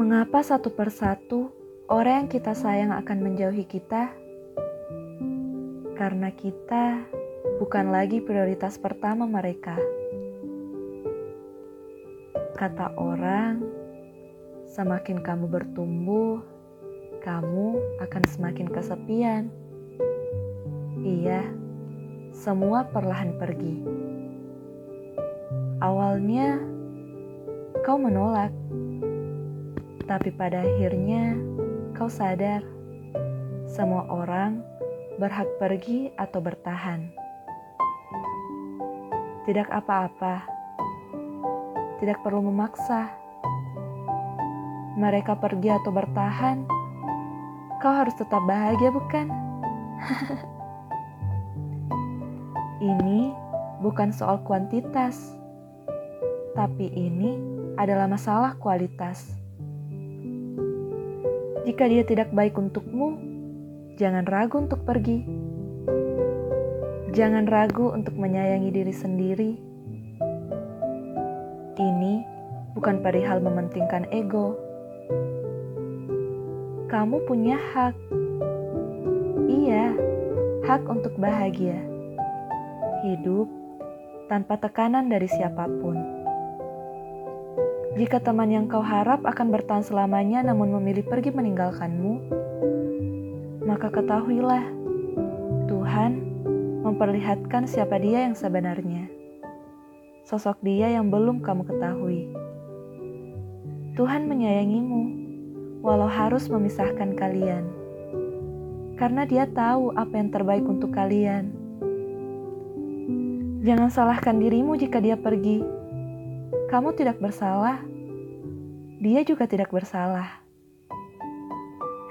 Mengapa satu persatu orang yang kita sayang akan menjauhi kita? Karena kita bukan lagi prioritas pertama mereka. Kata orang, semakin kamu bertumbuh, kamu akan semakin kesepian. Iya, semua perlahan pergi. Awalnya kau menolak, tapi pada akhirnya kau sadar semua orang berhak pergi atau bertahan. Tidak apa-apa, tidak perlu memaksa. Mereka pergi atau bertahan, kau harus tetap bahagia, bukan? Ini bukan soal kuantitas, tapi ini adalah masalah kualitas. Jika dia tidak baik untukmu, jangan ragu untuk pergi. Jangan ragu untuk menyayangi diri sendiri. Ini bukan perihal mementingkan ego. Kamu punya hak. Iya, hak untuk bahagia. Hidup tanpa tekanan dari siapa pun. Jika teman yang kau harap akan bertahan selamanya namun memilih pergi meninggalkanmu, maka ketahuilah Tuhan memperlihatkan siapa dia yang sebenarnya. Sosok dia yang belum kamu ketahui. Tuhan menyayangimu walau harus memisahkan kalian. Karena dia tahu apa yang terbaik untuk kalian. Jangan salahkan dirimu jika dia pergi kamu tidak bersalah, dia juga tidak bersalah.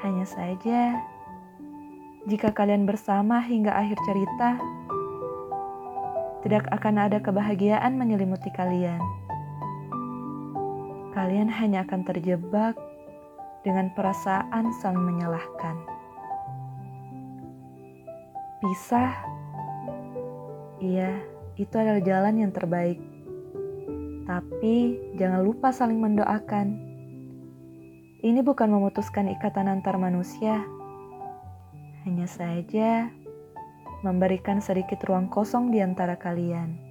Hanya saja, jika kalian bersama hingga akhir cerita, tidak akan ada kebahagiaan menyelimuti kalian. Kalian hanya akan terjebak dengan perasaan saling menyalahkan. Pisah, iya, itu adalah jalan yang terbaik. Tapi jangan lupa saling mendoakan. Ini bukan memutuskan ikatan antar manusia, hanya saja memberikan sedikit ruang kosong di antara kalian.